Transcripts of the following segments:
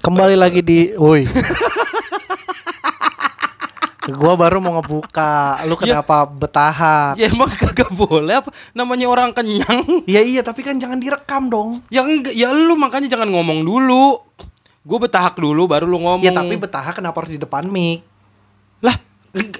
Kembali lagi di Woi Gua baru mau ngebuka Lu Ya. kenapa betahak Ya emang kagak boleh apa namanya orang kenyang. Ya iya tapi kan jangan direkam dong Ya enggak, ya lu makanya jangan ngomong dulu. Gue betahak dulu baru lu ngomong. Ya tapi betahak kenapa harus di depan mic lah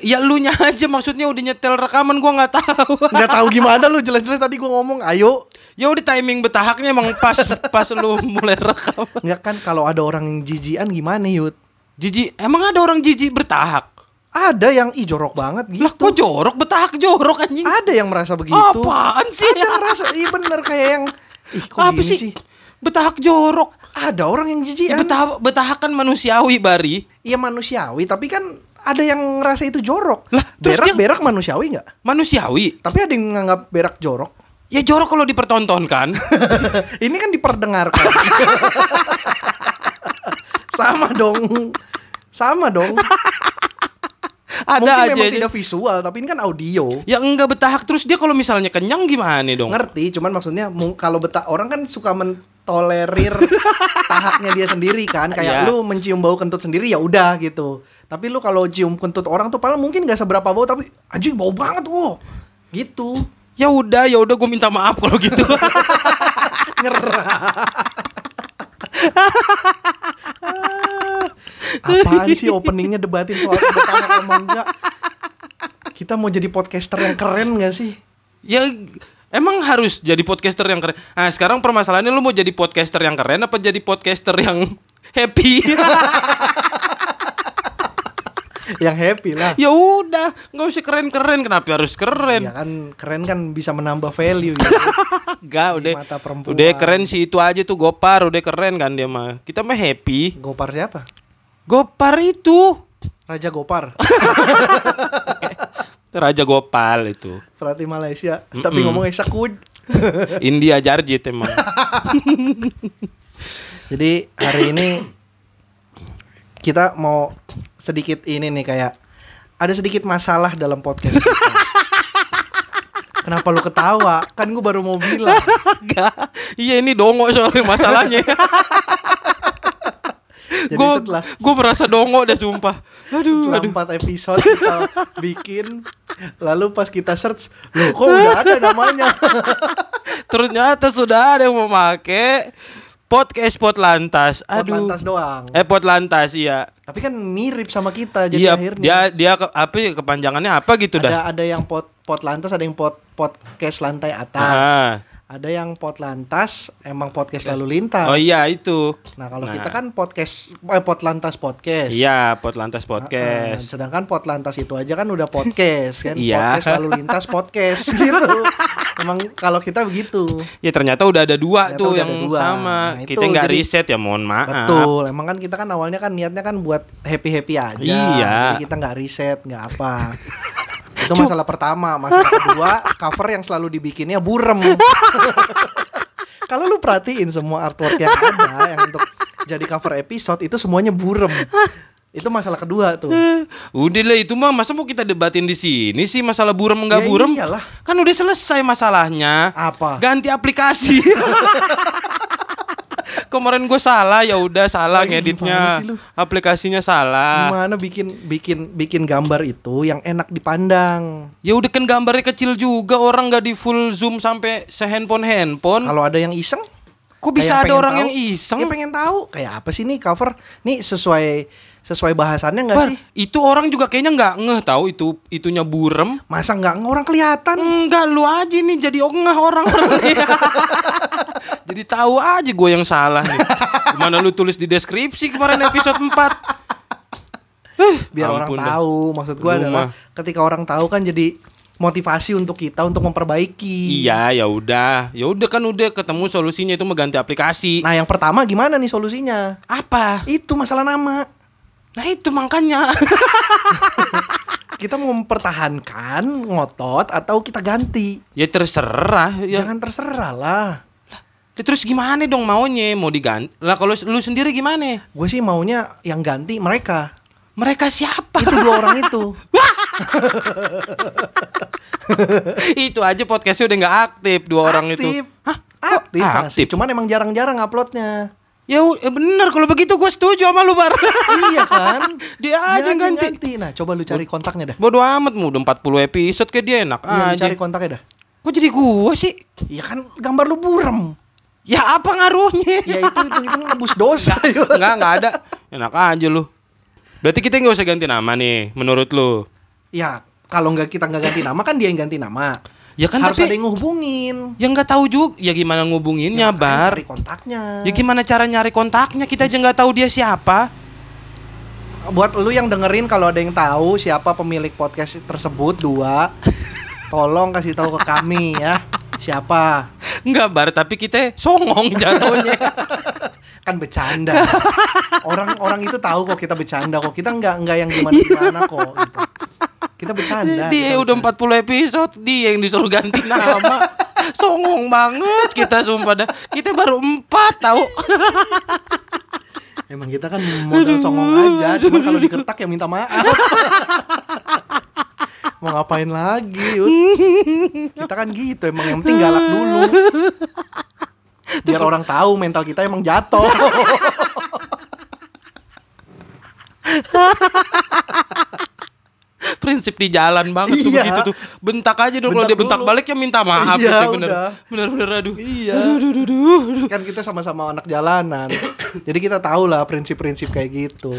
ya lu nya aja maksudnya udah nyetel rekaman gua nggak tahu. Gak tahu gimana lu jelas-jelas tadi gua ngomong ayo ya udah timing betahaknya emang pas pas lu mulai rekam. Nggak kan kalau ada orang yang jijian gimana Yud Jiji, emang ada orang jijik bertahak? Ada yang ih jorok banget gitu Lah kok jorok betahak jorok anjing? Ada yang merasa begitu Apaan sih? Ada yang merasa Iya bener kayak yang Ih kok Apa sih? sih? Betahak jorok. Ada orang yang Ya, jijian betah, betahak kan manusiawi bari. Iya manusiawi tapi kan ada yang ngerasa itu jorok. Lah, terus berak dia- berak manusiawi nggak? Manusiawi. Tapi ada yang menganggap berak jorok. Ya jorok kalau dipertontonkan. Ini kan diperdengarkan. Sama dong. Sama dong. ada Mungkin aja. memang aja. tidak visual, tapi ini kan audio. Ya enggak betahak terus dia kalau misalnya kenyang gimana dong? Ngerti, cuman maksudnya kalau betah orang kan suka mentolerir tahaknya dia sendiri kan. Kayak Iya. lu mencium bau kentut sendiri ya udah gitu. Tapi lu kalau cium kentut orang tuh paling mungkin nggak seberapa bau tapi anjing bau banget wow. Gitu. Ya udah, ya udah gue minta maaf kalau gitu. Apaan sih openingnya debatin soal enggak? Kita mau jadi podcaster yang keren gak sih? ya emang harus jadi podcaster yang keren. Nah, sekarang permasalahannya lu mau jadi podcaster yang keren apa jadi podcaster yang happy? Yang happy lah. ya udah, nggak usah keren-keren. Kenapa harus keren? Ya kan keren kan bisa menambah value ya. Enggak, Di udah. mata perempuan. Udah keren sih itu aja tuh Gopar, udah keren kan dia mah. Kita mah happy. Gopar siapa? Gopar itu Raja Gopar. Raja Gopal itu. Berarti Malaysia. Tapi ngomong Esakud. India Jarjit emang. Jadi hari ini kita mau sedikit ini nih kayak ada sedikit masalah dalam podcast kita. Kenapa lu ketawa? Kan gue baru mau bilang. Iya ini dongo soalnya masalahnya. Gue gue merasa dongo dah sumpah. Aduh, setelah aduh. empat episode kita bikin lalu pas kita search loh kok udah ada namanya Ternyata sudah ada yang memakai podcast pot lantas. Aduh. lantas doang Eh pot lantas iya. tapi kan mirip sama kita jadi Iya, akhirnya dia dia ke, apa ya, kepanjangannya apa gitu ada dah. ada yang pot pot lantas ada yang pot podcast lantai atas Ah. Ada yang pot lantas emang podcast lalu lintas Oh iya itu. nah kalau Nah. kita kan podcast eh, pot lantas podcast Iya, pot lantas podcast. sedangkan pot lantas itu aja kan udah podcast kan Iya. podcast lalu lintas podcast gitu emang kalau kita begitu Ya ternyata udah ada dua Ternyata tuh yang dua. sama. Nah, itu Kita nggak riset ya, mohon maaf. Betul, emang kan kita kan awalnya kan niatnya kan buat happy happy aja. Iya. Jadi kita nggak riset, nggak apa. Itu masalah pertama, masalah kedua cover yang selalu dibikinnya burem. Kalau lu perhatiin semua artwork yang ada yang untuk jadi cover episode itu semuanya burem. Itu masalah kedua tuh. Udah lah itu mah masa mau kita debatin di sini sih masalah burem Ya enggak burem? iyalah. Kan udah selesai masalahnya. Apa? Ganti aplikasi. Kemarin gue salah ya udah salah Lagi ngeditnya. Aplikasinya salah. Gimana bikin bikin bikin gambar itu yang enak dipandang. Ya udah kan gambarnya kecil juga orang nggak di full zoom sampai sehandphone handphone. Kalau ada yang iseng Kok bisa Kayak ada orang tahu, yang iseng? Ya pengen tahu kayak apa sih nih cover? Nih sesuai sesuai bahasannya nggak sih? itu orang juga kayaknya nggak ngeh tahu itu itunya burem. Masa nggak orang kelihatan? Enggak lu aja nih jadi ngeh orang. jadi tahu aja gue yang salah nih. Gimana lu tulis di deskripsi kemarin episode 4 Biar Ampun orang dah. tahu. Maksud Lu adalah ketika orang tahu kan jadi motivasi untuk kita untuk memperbaiki. Iya ya udah, ya udah kan udah ketemu solusinya itu mengganti aplikasi. Nah yang pertama gimana nih solusinya? Apa? Itu masalah nama. Nah itu makanya. Kita mau mempertahankan ngotot atau kita ganti? ya terserah. Ya, Jangan terserah lah. Ya, terus gimana dong maunya? Mau diganti? Lah kalau lu sendiri gimana? Gue sih maunya yang ganti mereka. Mereka siapa? Itu dua orang itu. itu aja podcastnya udah nggak aktif dua orang itu. Aktif. Hah? Aktif, Kok masih. Cuman emang jarang-jarang uploadnya. Ya eh, bener kalau begitu gue setuju sama lu bar. iya kan? Dia aja yang yang ganti. Nah, coba lu cari kontaknya dah. Bodoh amat mu udah 40 episode kayak dia enak Iya, aja. cari kontaknya dah. Kok jadi gua sih? Iya kan gambar lu burem. Ya apa ngaruhnya? Ya itu itu itu nebus dosa. yuk. Enggak, enggak ada. Enak aja lu. Berarti kita nggak usah ganti nama nih, menurut lu. ya, kalau nggak kita nggak ganti nama kan dia yang ganti nama. Ya kan Harus tapi ada yang ngehubungin. yang nggak tahu juga ya gimana ngubunginnya, Ya, Bar. Cari kontaknya. Ya gimana cara nyari kontaknya? Kita aja nggak tahu dia siapa. Buat lu yang dengerin kalau ada yang tahu siapa pemilik podcast tersebut dua, tolong kasih tahu ke kami ya. Siapa? Enggak, Bar, tapi kita songong jatuhnya. Kan bercanda. Orang-orang itu tahu kok kita bercanda kok. Kita nggak nggak yang gimana-gimana kok gitu. Kita bercanda. dia kita udah bercanda. 40 episode, dia yang disuruh ganti nama. Songong banget kita sumpah dah. Kita baru empat tahu. Emang kita kan modal songong aja, cuma kalau dikertak ya minta maaf. Mau ngapain lagi, Yud? Kita kan gitu, emang yang penting galak dulu. Biar orang tahu mental kita emang jatuh. Prinsip di jalan banget tuh Iya. begitu tuh. Bentak aja dong kalau dia bentak balik ya minta maaf Iya, gitu, bener. udah. Bener bener aduh. Iya. Aduh, aduh, aduh, aduh, aduh. kan kita sama-sama anak jalanan. Jadi kita tahu lah prinsip-prinsip kayak gitu.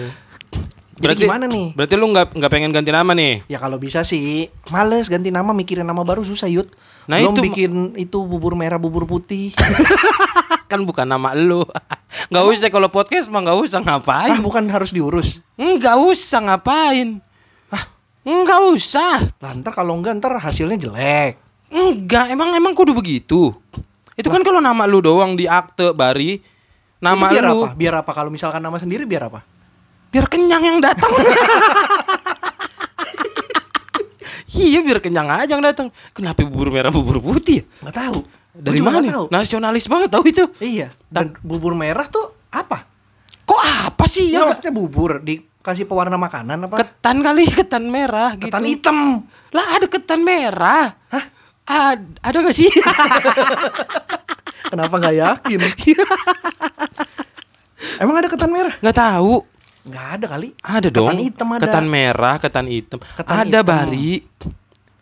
Jadi gimana nih? Berarti lu nggak nggak pengen ganti nama nih? Ya kalau bisa sih, males ganti nama mikirin nama baru susah Yud. Nah, Belum itu- bikin itu bubur merah bubur putih. kan bukan nama lu. Nggak usah kalau podcast mah nggak usah ah ngapain. bukan harus diurus. Nggak usah ngapain. Ah, nggak usah. Lah ntar kalau enggak ntar hasilnya jelek. Enggak, emang emang kudu begitu. Itu kan kalau nama lu doang di akte bari, nama Itu biar lu apa? Biar apa? Kalau misalkan nama sendiri biar apa? biar kenyang yang datang. iya, biar kenyang aja yang datang. Kenapa bubur merah bubur putih? ya? Nggak tahu. Dari mana? tahu. Nasionalis banget tahu itu. Iya. Dan bubur merah tuh apa? Kok apa sih Ya, ya? maksudnya bubur dikasih pewarna makanan apa? Ketan kali, ketan merah gitu. Ketan hitam. Lah ada ketan merah. Hah? Ad- ada gak sih? Kenapa nggak yakin? Emang ada ketan merah? Nggak tahu. Nggak ada kali. Ada Ketan dong. hitam ada. Ketan merah, ketan hitam. Ketan ada hitam. bari.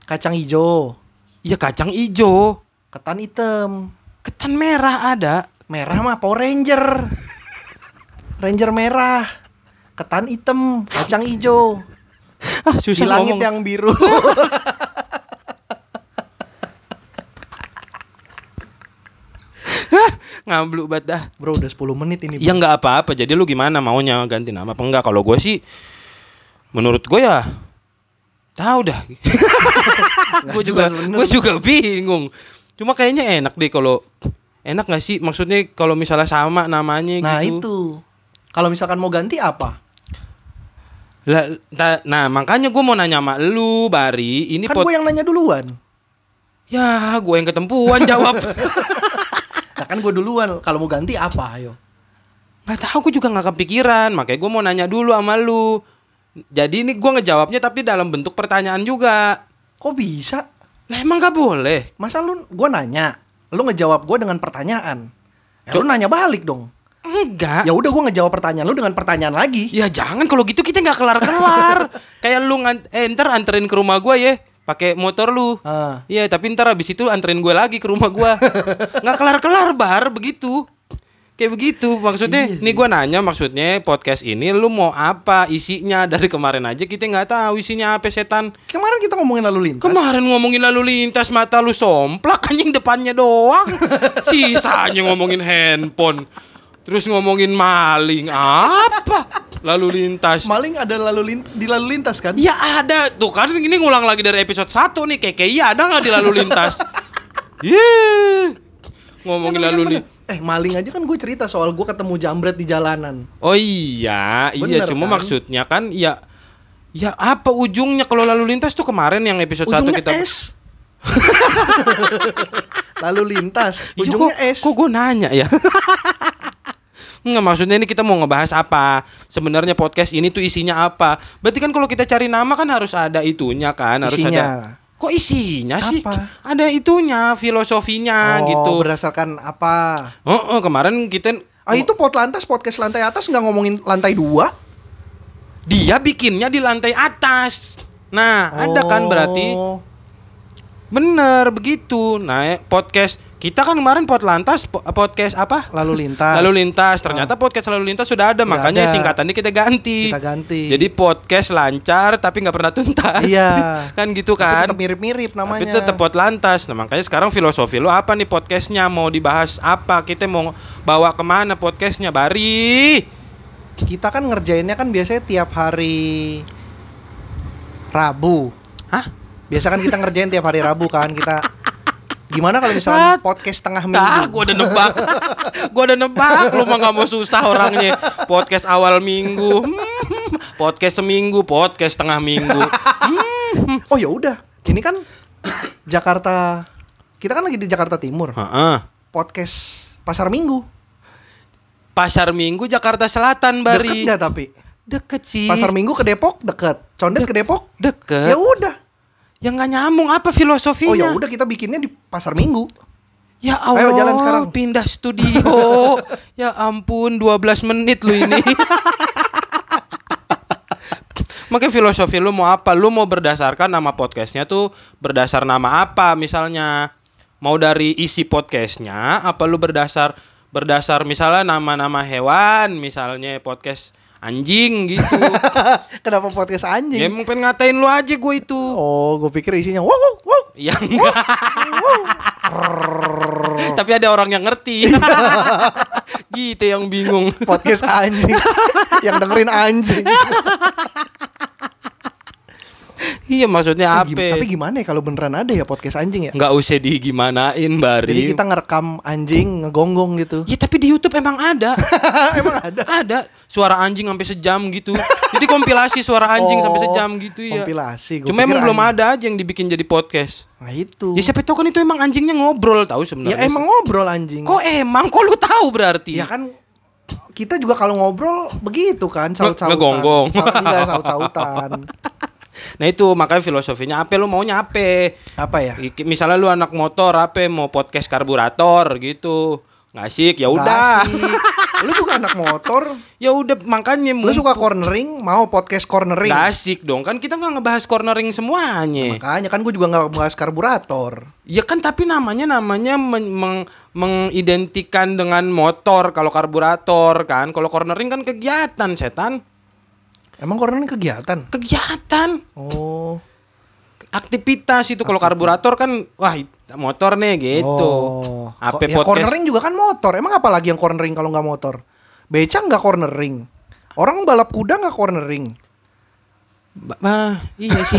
Kacang hijau. Ya kacang ijo. Ketan hitam. Ketan merah ada. Merah mah Power Ranger. Ranger merah. Ketan hitam, kacang hijau. Ah, susah Di langit ngomong. yang biru. Ngabluk banget dah. Bro, udah 10 menit ini. Ya nggak apa-apa. Jadi lu gimana maunya ganti nama apa enggak? Kalau gue sih menurut gue ya tahu dah. gue juga gue juga bingung. Cuma kayaknya enak deh kalau enak nggak sih? Maksudnya kalau misalnya sama namanya Nah, gitu. itu. Kalau misalkan mau ganti apa? Lah, nah makanya gue mau nanya sama lu, Bari. Ini kan gue yang nanya duluan. ya gue yang ketempuan jawab. Nah, kan gue duluan. Kalau mau ganti apa? Ayo. Gak tahu, gue juga nggak kepikiran. Makanya gue mau nanya dulu sama lu. Jadi ini gue ngejawabnya tapi dalam bentuk pertanyaan juga. Kok bisa? Lah emang gak boleh. Masa lu gue nanya, lu ngejawab gue dengan pertanyaan. Ya, lu nanya balik dong. Enggak. Ya udah gue ngejawab pertanyaan lu dengan pertanyaan lagi. Ya jangan kalau gitu kita nggak kelar kelar. Kayak lu ngan eh, ntar anterin ke rumah gue ya, pakai motor lu. Ah. Iya tapi ntar abis itu anterin gue lagi ke rumah gue. nggak kelar kelar bar begitu. Kayak begitu maksudnya. Iya nih gue nanya maksudnya podcast ini lu mau apa isinya dari kemarin aja kita nggak tahu isinya apa setan. Kemarin kita ngomongin lalu lintas. Kemarin ngomongin lalu lintas mata lu somplak anjing depannya doang. Sisanya ngomongin handphone. Terus ngomongin maling apa? Lalu lintas. Maling ada lalu lin- di lalu lintas kan? Ya ada tuh kan ini ngulang lagi dari episode 1 nih kayak iya ada nggak di lalu lintas? Yeay. Ngomongin lalu lintas. Eh maling aja kan gue cerita soal gue ketemu jambret di jalanan. Oh iya, iya Bener, cuma kan? maksudnya kan ya ya apa ujungnya kalau lalu lintas tuh kemarin yang episode 1 Ujungnya kita S. lalu lintas. Iya, Ujungnya kok, S. Kok gue nanya ya? Enggak maksudnya ini kita mau ngebahas apa Sebenarnya podcast ini tuh isinya apa Berarti kan kalau kita cari nama kan harus ada itunya kan harus Isinya. ada Kok isinya sih? Apa? Ada itunya, filosofinya oh, gitu berdasarkan apa? Oh, oh, kemarin kita Ah itu pot lantas podcast lantai atas nggak ngomongin lantai dua? Dia bikinnya di lantai atas. Nah, ada kan berarti Oh. bener begitu. Nah, podcast kita kan kemarin pot lantas po- podcast apa? lalu lintas. Lalu lintas. Ternyata podcast lalu lintas sudah ada, Sudah makanya ada. singkatannya kita ganti. kita ganti. Jadi podcast lancar tapi nggak pernah tuntas. Iya. kan gitu Tapi kan. tetap mirip-mirip namanya. Tapi tetap pot lantas. Nah makanya sekarang filosofi lu apa nih podcastnya? Mau dibahas apa? Kita mau bawa ke mana podcastnya? Bari. Kita kan ngerjainnya kan biasanya tiap hari Rabu. Hah? Biasa kan kita ngerjain tiap hari Rabu kan kita. Gimana kalau misalnya podcast tengah minggu? Ah, gua udah nebak. gua udah nebak. Lu mah nggak mau susah orangnya. Podcast awal minggu. Hmm, podcast seminggu, podcast tengah minggu. Hmm. Oh ya udah. Ini kan Jakarta. Kita kan lagi di Jakarta Timur. Heeh. Podcast Pasar Minggu. Pasar Minggu Jakarta Selatan, Deket Bari. nggak tapi? Deket sih. Pasar Minggu ke Depok deket. Condet ke Depok? Deket. Ya udah. Yang nggak nyambung apa filosofinya? Oh ya udah kita bikinnya di Pasar Minggu. Ya Allah, Ayo, jalan sekarang. pindah studio. ya ampun, 12 menit lu ini. Makanya filosofi lu mau apa? Lu mau berdasarkan nama podcastnya tuh berdasar nama apa misalnya? Mau dari isi podcastnya? Apa lu berdasar berdasar misalnya nama-nama hewan, misalnya podcast anjing gitu. Kenapa podcast ya anjing? emang pengen ngatain lu aja gue itu. Oh, gue pikir isinya wow wow wow. Ya enggak. Tapi ada orang yang ngerti. gitu yang bingung. podcast anjing yang dengerin anjing. Iya maksudnya gim- apa? tapi gimana ya kalau beneran ada ya podcast anjing ya? Nggak usah digimanain Bari. Jadi kita ngerekam anjing ngegonggong gitu. Ya tapi di YouTube emang ada. Emang ada. ada suara anjing sampai sejam gitu. Jadi kompilasi suara anjing Oh, sampai sejam gitu ya. Kompilasi. Gua Cuma emang belum ada aja yang dibikin jadi podcast. Nah itu. Ya siapa tahu kan itu emang anjingnya ngobrol tahu Ya sebenarnya. emang ngobrol anjing. Kok emang? Kok lu tahu berarti? Ya kan kita juga kalau ngobrol begitu kan saut-sautan. ngegonggong. Saut, enggak saut-sautan. Nah itu makanya filosofinya apa lu maunya apa? Apa ya? Misalnya lu anak motor apa mau podcast karburator gitu. Nggak asik ya udah. Lu juga anak motor. Ya udah makanya Lu suka cornering, mau podcast cornering. Nggak asik dong kan kita nggak ngebahas cornering semuanya. Makanya kan gue juga nggak bahas karburator. Ya kan tapi namanya namanya men- meng- mengidentikan dengan motor kalau karburator kan. Kalau cornering kan kegiatan setan. Emang cornering kegiatan? Kegiatan, Oh. aktivitas itu kalau karburator kan wah motor nih gitu. Oh. Ko- ya, podcast? cornering juga kan motor. Emang apa lagi yang cornering kalau nggak motor? Beca nggak cornering. Orang balap kuda nggak cornering. Ba- bah, iya sih.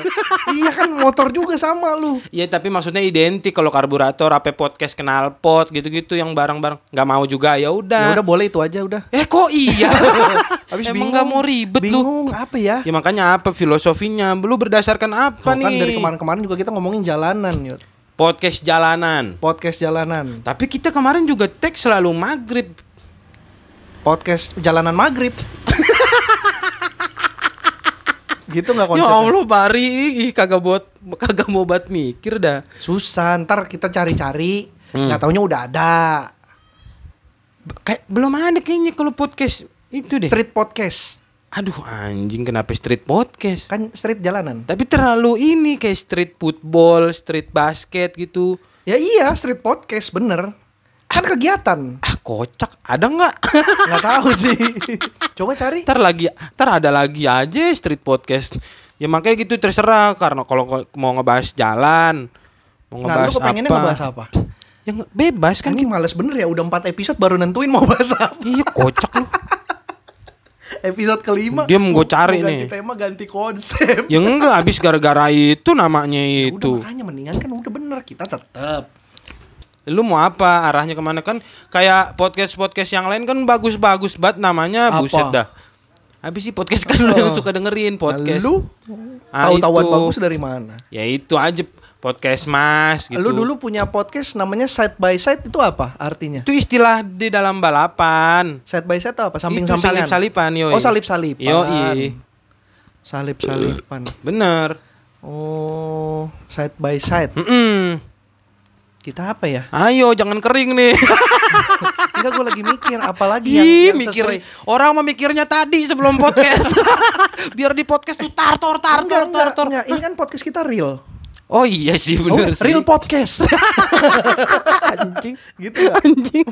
iya kan motor juga sama lu. Iya tapi maksudnya identik kalau karburator apa podcast kenal pot gitu-gitu yang barang-barang nggak mau juga ya Ya udah. udah boleh itu aja udah. Eh kok iya? Habis Emang bingung. nggak mau ribet lu? bingung, apa ya? Ya makanya apa filosofinya? Lu berdasarkan apa Tuh, nih? kan dari kemarin-kemarin juga kita ngomongin jalanan, Yud. Podcast jalanan. Podcast jalanan. Tapi kita kemarin juga tag selalu maghrib. Podcast jalanan maghrib. gitu nggak Ya konsepnya? Allah Bari, ih kagak buat kagak mau buat mikir dah. Susah, ntar kita cari-cari, Hmm. nggak taunya udah ada. Kayak belum ada kayaknya kalau podcast itu deh. Street podcast, Aduh anjing kenapa street podcast? kan street jalanan. Tapi terlalu ini kayak street football, street basket gitu. Ya iya, street podcast bener. Kan kegiatan. Kocak, ada nggak? Nggak tahu sih. Coba cari. ntar lagi, ntar ada lagi aja street podcast. Ya makanya gitu terserah karena kalau mau ngebahas jalan, mau Nah, ngebahas lu kepengennya apa, ngebahas apa? ya nge- bebas kan. Ini males bener ya, udah 4 episode baru nentuin mau bahas apa. Iya kocak lu. Episode kelima. Dia mau gua cari ganti nih. tema, ganti konsep. Ya enggak habis gara-gara itu namanya Ya udah itu. makanya mendingan kan udah bener kita tetep. Lu mau apa? Arahnya ke mana kan? Kayak podcast-podcast yang lain kan bagus-bagus banget namanya Apa? buset dah. Habis sih podcast kan lu yang suka dengerin podcast. Lu Ah, tahu-tahuan bagus dari mana? Ya itu aja podcast Mas gitu. Lu dulu punya podcast namanya side by side itu apa artinya? itu istilah di dalam balapan. Side by side apa? Samping-sampingan. salip-salipan, yoi. Oh, salip-salipan. Yoi. Salip-salipan. Bener. Oh, side by side. Mm-mm. Kita apa ya? Ayo jangan kering nih. Enggak gue lagi mikir apalagi yang, Ih, yang mikir sesuai. orang mah mikirnya tadi sebelum podcast. Biar di podcast tuh tartor tartor Enggak, tartor. enggak. Ini kan podcast kita real. Oh iya sih Oh, bener sih. real podcast. anjing. gitu ya. Anjing.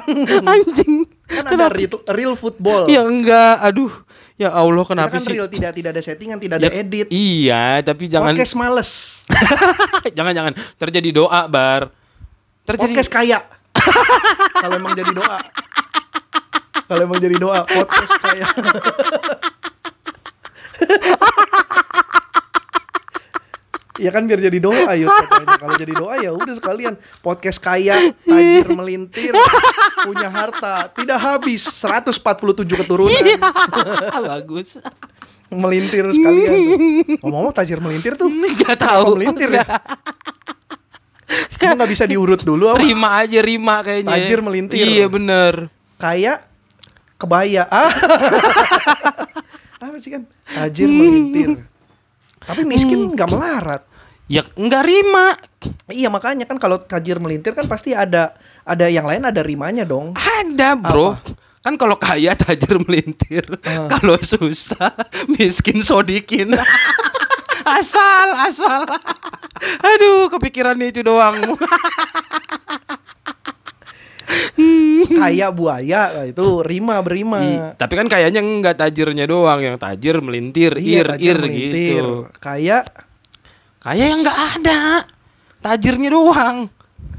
Anjing. Kan ada real, real football. Ya enggak, aduh. Ya Allah kenapa kan sih? real tidak tidak ada settingan, tidak ada Ya, edit. Iya, tapi jangan Podcast males. jangan jangan terjadi doa bar. Terjadi Podcast kaya. Kalau emang jadi doa. Kalau emang jadi doa, podcast kaya. Ya kan biar jadi doa yuk katanya. Kalau jadi doa ya udah sekalian podcast kaya, tajir melintir, punya harta, tidak habis 147 keturunan. bagus. melintir sekalian. Ngomong-ngomong tajir melintir tuh Enggak apa tahu. melintir ya? Emang nggak bisa diurut dulu apa? Rima aja rima kayaknya. Tajir melintir. Iya bener. Kaya kebaya. Ah. apa sih kan? Tajir melintir. Tapi miskin nggak melarat. Ya enggak rima. Iya makanya kan kalau tajir melintir kan pasti ada ada yang lain ada rimanya dong. Ada bro. Kan kalau kaya tajir melintir. Ah. Kalau susah miskin sodikin. asal asal. Aduh kepikiran itu doang. Kaya buaya itu rima berima. I- tapi kan kayaknya enggak tajirnya doang yang tajir melintir ir Iya, tajir ir melintir. gitu. Kaya Kayak yang enggak ada. Tajirnya doang.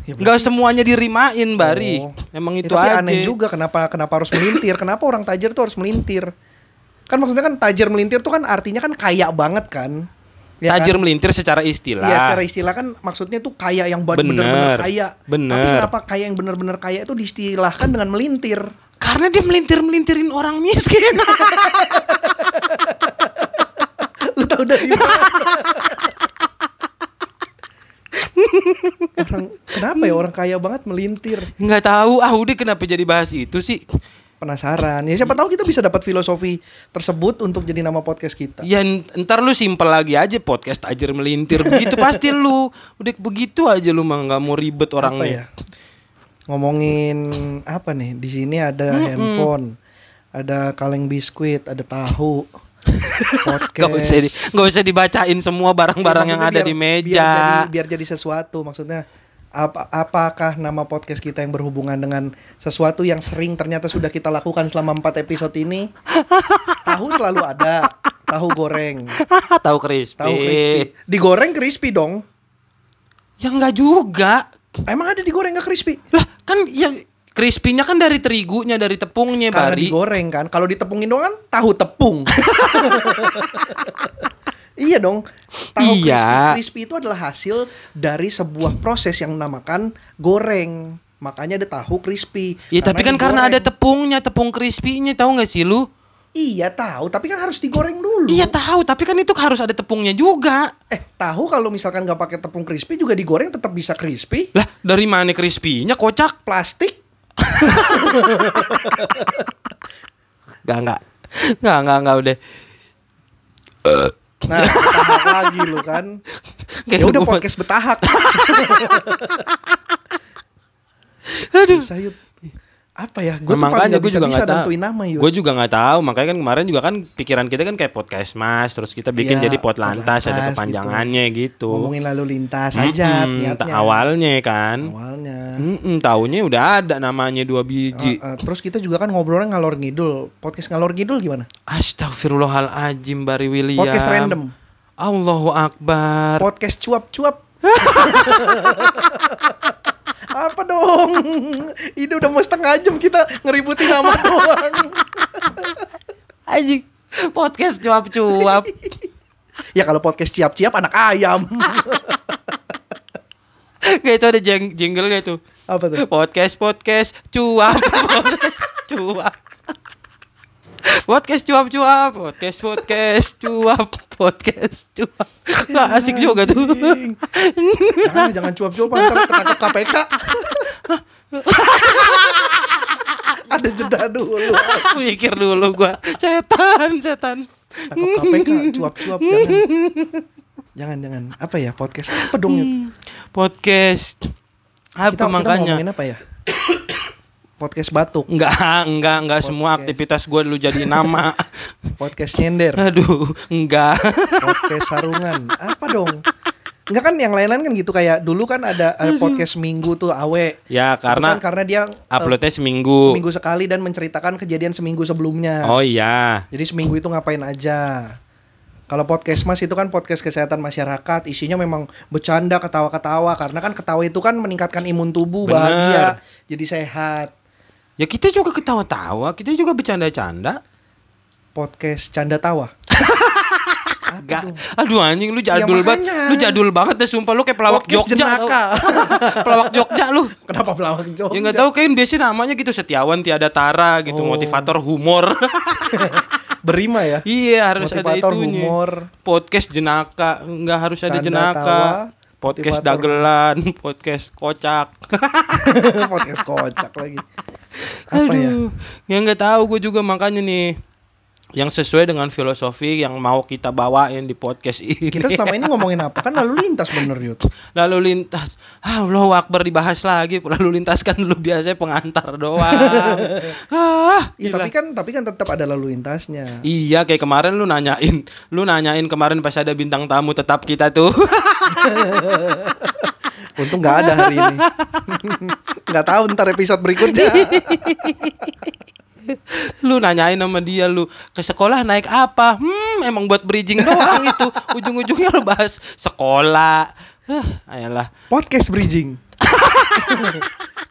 Ya, Enggak semuanya dirimain, Bari. Oh. Emang Ya, itu tapi aja. aneh juga kenapa kenapa harus melintir? kenapa orang tajir tuh harus melintir? Kan maksudnya kan tajir melintir tuh kan artinya kan kaya banget kan? Ya Tajir kan? melintir secara istilah. Iya secara istilah kan maksudnya tuh kaya yang Bener. bener-bener kaya. Bener. Tapi kenapa kaya yang bener-bener kaya itu diistilahkan dengan melintir? Karena dia melintir-melintirin orang miskin. Lu tahu dari mana? orang kenapa ya orang kaya banget melintir? Nggak tahu. Ah, udah kenapa jadi bahas itu sih? Penasaran. Ya siapa tahu kita bisa dapat filosofi tersebut untuk jadi nama podcast kita. Ya ntar lu simpel lagi aja podcast tajir melintir begitu pasti lu udah begitu aja lu mah nggak mau ribet apa ya? Ngomongin apa nih? Di sini ada handphone, ada kaleng biskuit, ada tahu, podcast. Gak usah di, usah dibacain semua barang-barang Iya, yang ada biar- di meja. Biar jadi, biar jadi sesuatu. Maksudnya apa apakah nama podcast kita yang berhubungan dengan sesuatu yang sering ternyata sudah kita lakukan selama empat episode ini? tahu selalu ada, tahu goreng, tahu crispy. tahu crispy. Digoreng crispy dong. Ya nggak juga. Emang ada digoreng nggak crispy? Lah kan ya crispy-nya kan dari terigunya, dari tepungnya, Karena Bari. digoreng kan. Kalau ditepungin doang kan tahu tepung. iya dong. Tahu Iya. crispy, crispy itu adalah hasil dari sebuah proses yang dinamakan goreng. Makanya ada tahu crispy. Ya tapi kan karena ada tepungnya, tepung crispy-nya tahu nggak sih lu? Iya tahu, tapi kan harus digoreng dulu. Iya tahu, tapi kan itu harus ada tepungnya juga. Eh tahu kalau misalkan nggak pakai tepung crispy juga digoreng tetap bisa crispy. Lah, dari mana crispy-nya kocak? Plastik. Gak, enggak. Enggak, enggak, enggak udah. Nah, betahak lagi lu kan. Ya udah podcast betahak. Aduh. Sayut. Apa ya? Gue tuh Nah, makanya nggak gue juga nggak tahu. Gue juga nggak tahu. Makanya kan kemarin juga kan pikiran kita kan kayak podcast mas. Terus kita bikin Iya, jadi pot lantas, Potlantas ada gitu. kepanjangannya gitu. ngomongin lalu lintas aja Mm-mm, niatnya. ta- awalnya kan. Awalnya. Mm-mm, taunya udah ada namanya dua biji. Uh, uh, terus kita juga kan ngobrolnya ngalor ngidul. Podcast ngalor ngidul gimana? Astagfirullahaladzim Bari William. Podcast random. Allahu Akbar. Podcast cuap-cuap. Apa dong? Ini udah mau setengah jam kita ngeributin nama doang. Anjing. Podcast cuap-cuap. ya kalau podcast ciap-ciap anak ayam. Kayak itu ada jeng jinglenya tuh. Apa tuh? Podcast podcast cuap. cuap. Podcast cuap cuap, podcast podcast cuap, podcast cuap. Wah, asik juga tuh. Anjing. Jangan, jangan cuap-cuap ntar ketangkep KPK. Ada jeda dulu. Mikir dulu gua. Setan, setan. Tangkap KPK cuap-cuap jangan. Jangan jangan. Apa ya podcast apa dong? Yud? Podcast Apa kita, kita makanya? ngomongin apa ya? Podcast batuk, Enggak, enggak, enggak semua Podcast. aktivitas gue lu jadi nama. podcast nyender, Aduh, enggak. podcast sarungan. Apa dong? Enggak kan yang lain-lain kan gitu kayak dulu kan ada, ada podcast seminggu tuh awe. Ya, karena kan karena dia eh, uploadnya seminggu. seminggu sekali dan menceritakan kejadian seminggu sebelumnya. Oh iya. Jadi seminggu itu ngapain aja. Kalau podcast mas itu kan podcast kesehatan masyarakat, isinya memang bercanda, ketawa-ketawa. Karena kan ketawa itu kan meningkatkan imun tubuh, Bener. bahagia, jadi sehat. Ya kita juga ketawa-tawa, kita juga bercanda-canda. Podcast canda tawa. Enggak. Aduh anjing lu jadul Ya, banget. Lu jadul banget deh sumpah lu kayak pelawak Podcast Jogja. pelawak Jogja lu. Kenapa pelawak Jogja? Ya nggak tahu kayak biasanya namanya gitu Setiawan Tiada Tara gitu, Oh. motivator humor. Berima ya. iya, harus ada Motivator itunya. humor. Podcast jenaka, nggak harus ada Canda jenaka. tawa, podcast motivator. dagelan, podcast kocak. podcast kocak lagi. Apa ya? Aduh, ya nggak tahu gue juga makanya nih yang sesuai dengan filosofi yang mau kita bawain di podcast ini. Kita selama ini ngomongin apa? Kan lalu lintas bener Yud. lalu lintas, ah Allah Akbar dibahas lagi. Lalu lintas kan lu biasanya pengantar doang. ah, Ya, tapi kan tapi kan tetap ada lalu lintasnya. Iya kayak kemarin lu nanyain Lu nanyain kemarin pas ada bintang tamu tetap kita tuh Untung nggak ada hari ini. Nggak tahu ntar episode berikutnya. Lu nanyain sama dia lu Ke sekolah naik apa Hmm emang buat bridging doang itu Ujung-ujungnya lu bahas sekolah Hah, Ayolah Podcast bridging.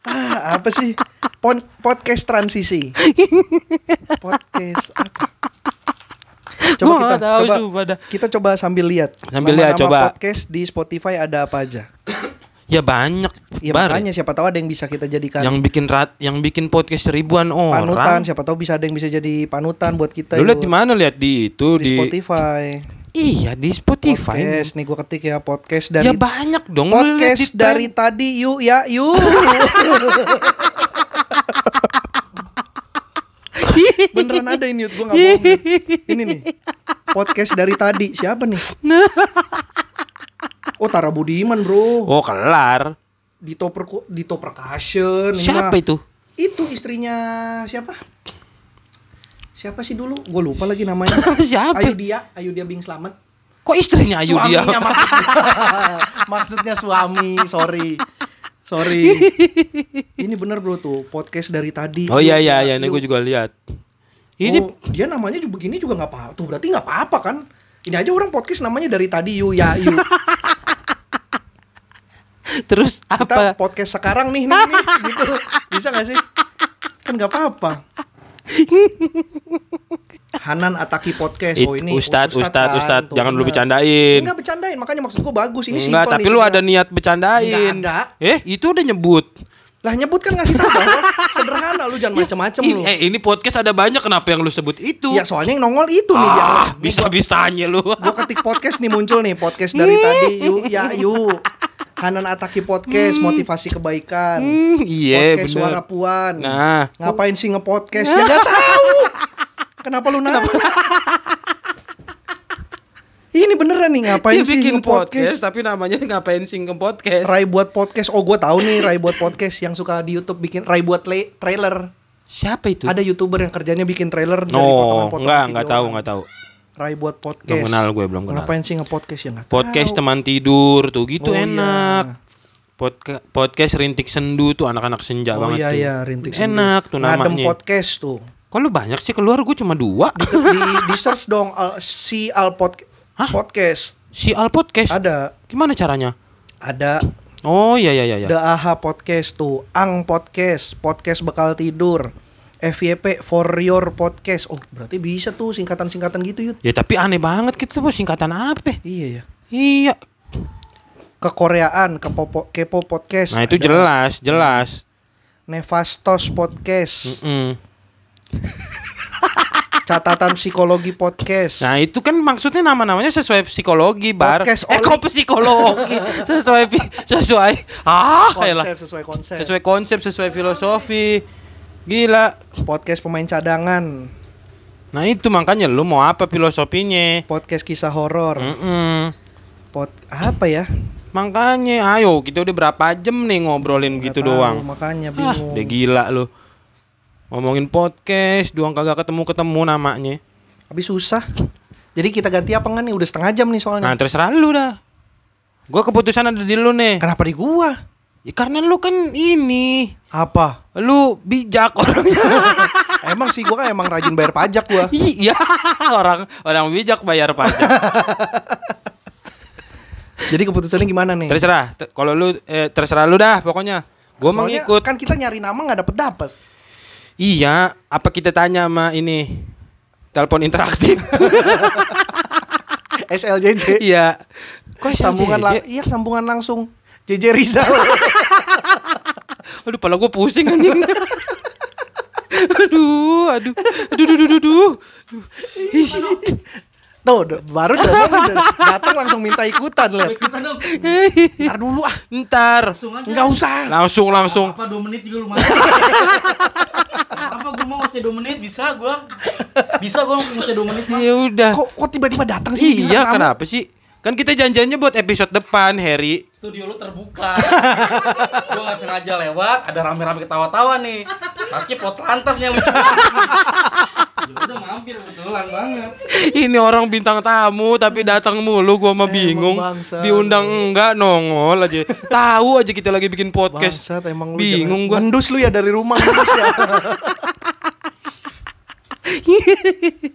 ah, apa sih? Pon- podcast transisi. Podcast apa? Coba Gua kita tahu coba dah. kita coba sambil lihat. Sambil lihat, coba. Podcast di Spotify ada apa aja? Ya banyak Ya Bar. makanya siapa tahu ada yang bisa kita jadikan Yang bikin rat, yang bikin podcast ribuan panutan, orang siapa tahu bisa ada yang bisa jadi panutan buat kita. Lu lihat di mana lihat di itu Di di, Spotify. Iya di Spotify Podcast nih gua ketik ya podcast dari Ya banyak dong podcast dari tadi yuk ya yuk. Beneran ada ini Yud, gua gak bohong. Ini nih. Podcast dari tadi siapa nih? Oh Tara Budiman bro. Oh kelar Dito Perku, Dito Percussion. Siapa itu? Itu istrinya siapa? Siapa sih dulu? Gue lupa lagi namanya. Siapa? Ayu dia, Ayu dia Bing Slamet. Kok istrinya Ayu dia? Suaminya maksudnya. maksudnya suami, sorry. Sorry. Ini bener bro tuh podcast dari tadi. Oh iya iya ya, iya, ini gue juga lihat. Ini Oh, dia namanya juga begini juga nggak apa-apa. Tuh berarti nggak apa-apa kan? Ini aja orang podcast namanya dari tadi yuk ya yuk. Terus Kita apa? podcast sekarang nih nih, nih gitu. Bisa gak sih? Kan nggak apa-apa. Hanan Ataki podcast. It- Oh ini Ustad, Ustad, kan, Ustad, tuh, jangan lu bercandain. Enggak bercandain, makanya maksud gua bagus. Ini Enggak, tapi nih lu ada niat bercandain. Nggak ada. Eh, itu udah nyebut. Lah nyebut kan ngasih tahu bahwa sederhana lu jangan macem-macem Ini, lu. eh, ini podcast ada banyak kenapa yang lu sebut itu? Ya soalnya yang nongol itu nih dia. ah, bisa-bisanya lu. Gua ketik podcast nih muncul nih podcast dari tadi yuk ya yuk. Hanan Ataki podcast motivasi kebaikan. Hmm, iya podcast bener. suara puan. Nah, Ngapain sih nge-podcast? Ya gak tahu. Kenapa lu nanya? Ini beneran nih ngapain dia sih bikin nge-podcast? podcast tapi namanya ngapain ke podcast? Rai buat podcast. Oh, gue tahu nih Rai buat podcast yang suka di YouTube bikin Rai buat le- trailer. Siapa itu? Ada YouTuber yang kerjanya bikin trailer dari No, potongan-potongan enggak, enggak tahu, enggak tahu. Rai buat podcast. Belum kenal gue, belum kenal. Ngapain sih nge-podcast ya enggak Podcast tahu. teman tidur tuh gitu Oh, iya. enak. Podca- podcast rintik sendu tuh anak-anak senja Oh banget iya tuh. iya rintik sendu. Enak tuh Ngadem namanya. podcast tuh. Kok lu banyak sih keluar gue cuma dua. di, di search dong al, si al pod, Hah? podcast. Si Al Podcast. Ada Gimana caranya? ada Oh iya iya iya. iya. The AHA podcast tuh, Ang podcast, podcast bekal tidur. FYP for your podcast. Oh, berarti bisa tuh singkatan-singkatan gitu, Yud. Ya tapi aneh banget gitu tuh singkatan apa? Iya ya. Iya. Kekoreaan, kepopo, kepo podcast. Nah itu ada. jelas, jelas. Nefastos podcast. Mm-mm. Catatan psikologi podcast. Nah itu kan maksudnya nama-namanya sesuai psikologi bar. Podcast eh kok psikologi? sesuai sesuai ah konsep sesuai konsep. sesuai konsep sesuai filosofi. Gila. Podcast pemain cadangan, Nah itu makanya lu mau apa filosofinya? podcast kisah horor, Mm-mm. pod apa ya? Makanya, ayo kita udah berapa jam nih ngobrolin Nggak gitu tahu, doang. Makanya Ah, bingung. udah gila lu. Ngomongin podcast, doang kagak ketemu-ketemu namanya. Tapi susah. Jadi kita ganti apa enggak nih? Udah setengah jam nih soalnya. Nah, terserah lu dah. Gua keputusan ada di lu nih. Kenapa di gua? Ya, karena lu kan ini, Apa? lu bijak orangnya. emang sih gua kan emang rajin bayar pajak gua. Iya, orang orang bijak bayar pajak. Jadi keputusannya gimana nih? Terserah. Ter- Kalau lu eh, terserah lu dah pokoknya. Gua mau ngikut. Kan kita nyari nama nggak dapet dapet. Iya, apa kita tanya sama ini telepon interaktif? SLJJ. iya. Kok sambungan lang iya sambungan langsung. JJ Rizal. Aduh, pala gue pusing anjing. aduh, aduh, aduh, aduh, aduh, aduh. Tuh, udah- baru udah datang langsung minta ikutan lihat. Dong. Ntar dulu ah. Ntar. Enggak usah. langsung, langsung. Apa 2 menit juga lumayan. Apa gua mau ngoceh 2 menit bisa gua. Bisa gua ngoceh 2 menit mah. Ya udah. Kok kok tiba-tiba datang sih? Iya, kenapa sih? Kan kita janjiannya buat episode depan, Harry. Studio lu terbuka. gua nggak sengaja lewat, ada rame-rame ketawa-tawa nih. Kaki pot lantasnya lu. Udah mampir kebetulan banget. Ini orang bintang tamu tapi datang mulu gua mah Emang bingung. bangsa. Diundang enggak nongol aja. Tahu aja kita lagi bikin podcast. Bangsat emang lu Bingung gua. Mendus lu ya dari rumah mendus ya.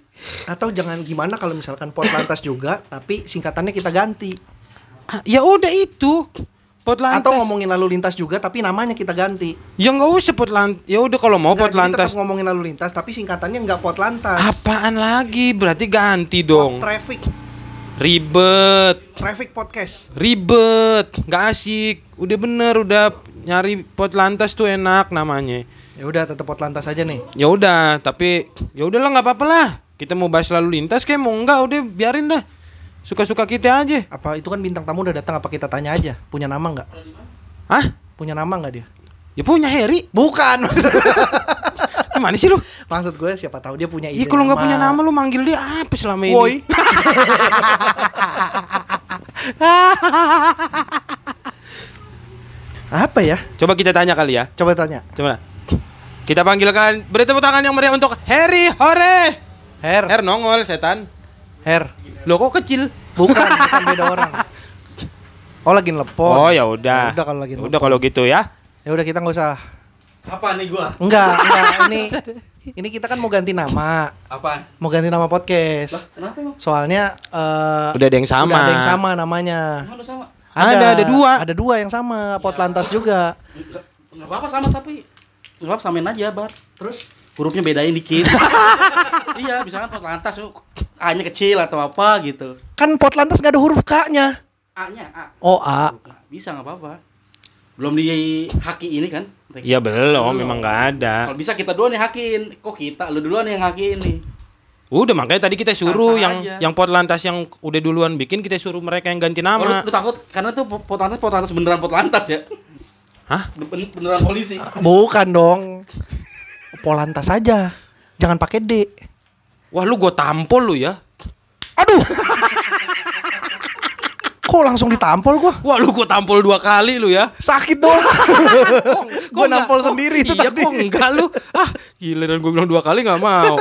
Atau jangan gimana kalau misalkan pot lantas juga tapi singkatannya kita ganti. Ah, Ya udah itu. Pot lantas. Atau ngomongin lalu lintas juga tapi namanya kita ganti. Ya nggak usah pot lantas. Ya udah kalau mau Nggak, pot lantas. tetap ngomongin lalu lintas tapi singkatannya nggak pot lantas. Apaan lagi? Berarti ganti Pot dong. traffic, Ribet. traffic podcast. Ribet. Nggak asik. Udah bener udah nyari pot lantas tuh enak namanya. Ya udah tetap pot lantas aja nih. Ya udah, tapi ya udahlah nggak apa-apa lah. Kita mau bahas lalu lintas kayak mau enggak udah biarin dah. Suka-suka kita aja. Apa itu kan bintang tamu udah datang apa kita tanya aja? Punya nama nggak? Hah? Punya nama nggak dia? Ya punya Harry. Bukan. Gimana sih lu? Maksud gue siapa tahu dia punya ide. Iya kalau nggak punya nama lu manggil dia apa selama ini? Woi. apa ya? Coba kita tanya kali ya. Coba tanya. Coba. Kita panggilkan beri tepuk tangan yang meriah untuk Harry Hore. Her, Her nongol setan. Her. Lo kok kecil? Bukan, bukan beda orang. Oh lagi nelpon. Oh ya udah. Ya udah kalau lagi Udah kalau gitu ya. Ya udah kita nggak usah. Apa nih gua? Enggak, enggak. Ini ini kita kan mau ganti nama. Apa? Mau ganti nama podcast. Kenapa emang? Soalnya eh Udah ada yang sama. Udah ada yang sama namanya. Emang udah sama? Ada, ada dua. Ada dua yang sama, pot lantas juga. Enggak enggak apa-apa sama tapi enggak apa samain aja, Bar. Terus hurufnya bedain dikit. iya, misalkan pot lantas yuk A-nya kecil atau apa gitu. Kan pot lantas nggak ada huruf K-nya. A-nya A. Oh, A. Bisa nggak apa-apa. Belum di haki ini kan? Iya belum, memang nggak ada. Kalau bisa kita duluan yang hakiin. Kok kita? Lu duluan yang hakiin nih. Udah makanya tadi kita suruh yang aja. yang pot lantas yang udah duluan bikin kita suruh mereka yang ganti Oh, lu, nama. lu takut karena tuh pot lantas pot lantas beneran pot lantas ya? Hah? Ben- Beneran polisi. Bukan dong. Polantas aja. Jangan pakai D. Wah lu gue tampol lu ya. Aduh. Kok langsung ditampol gua? Wah lu gue tampol dua kali lu ya. Sakit dong. Kok gua nggak- nampol kok- sendiri itu iya, tadi. kok enggak lu? Ah, gila dan gue bilang dua kali nggak mau.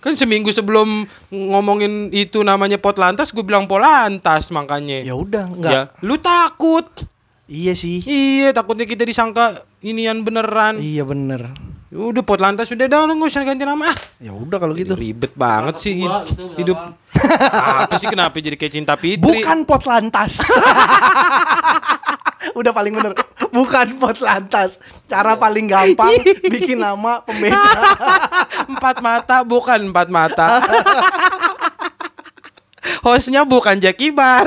Kan seminggu sebelum ngomongin itu namanya pot lantas, gue bilang polantas makanya. Ya udah, enggak. Ya, lu takut. Iya sih. Iya, takutnya kita disangka inian beneran. Iya bener. Udah pot lantas sudah dah lu nggak usah ganti nama. Ah, Ya udah kalau gitu. ribet banget sih hid- gitu, udah hidup. Apa sih kenapa jadi kayak cinta Fitri? Bukan pot lantas. Udah paling bener. Bukan pot lantas. Cara paling gampang bikin nama pembeda. empat mata bukan empat mata. Hostnya bukan Jackie Bar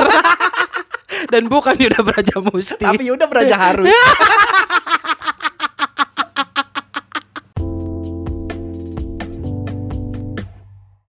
dan bukan Yuda Braja Musti. Tapi udah beraja harus.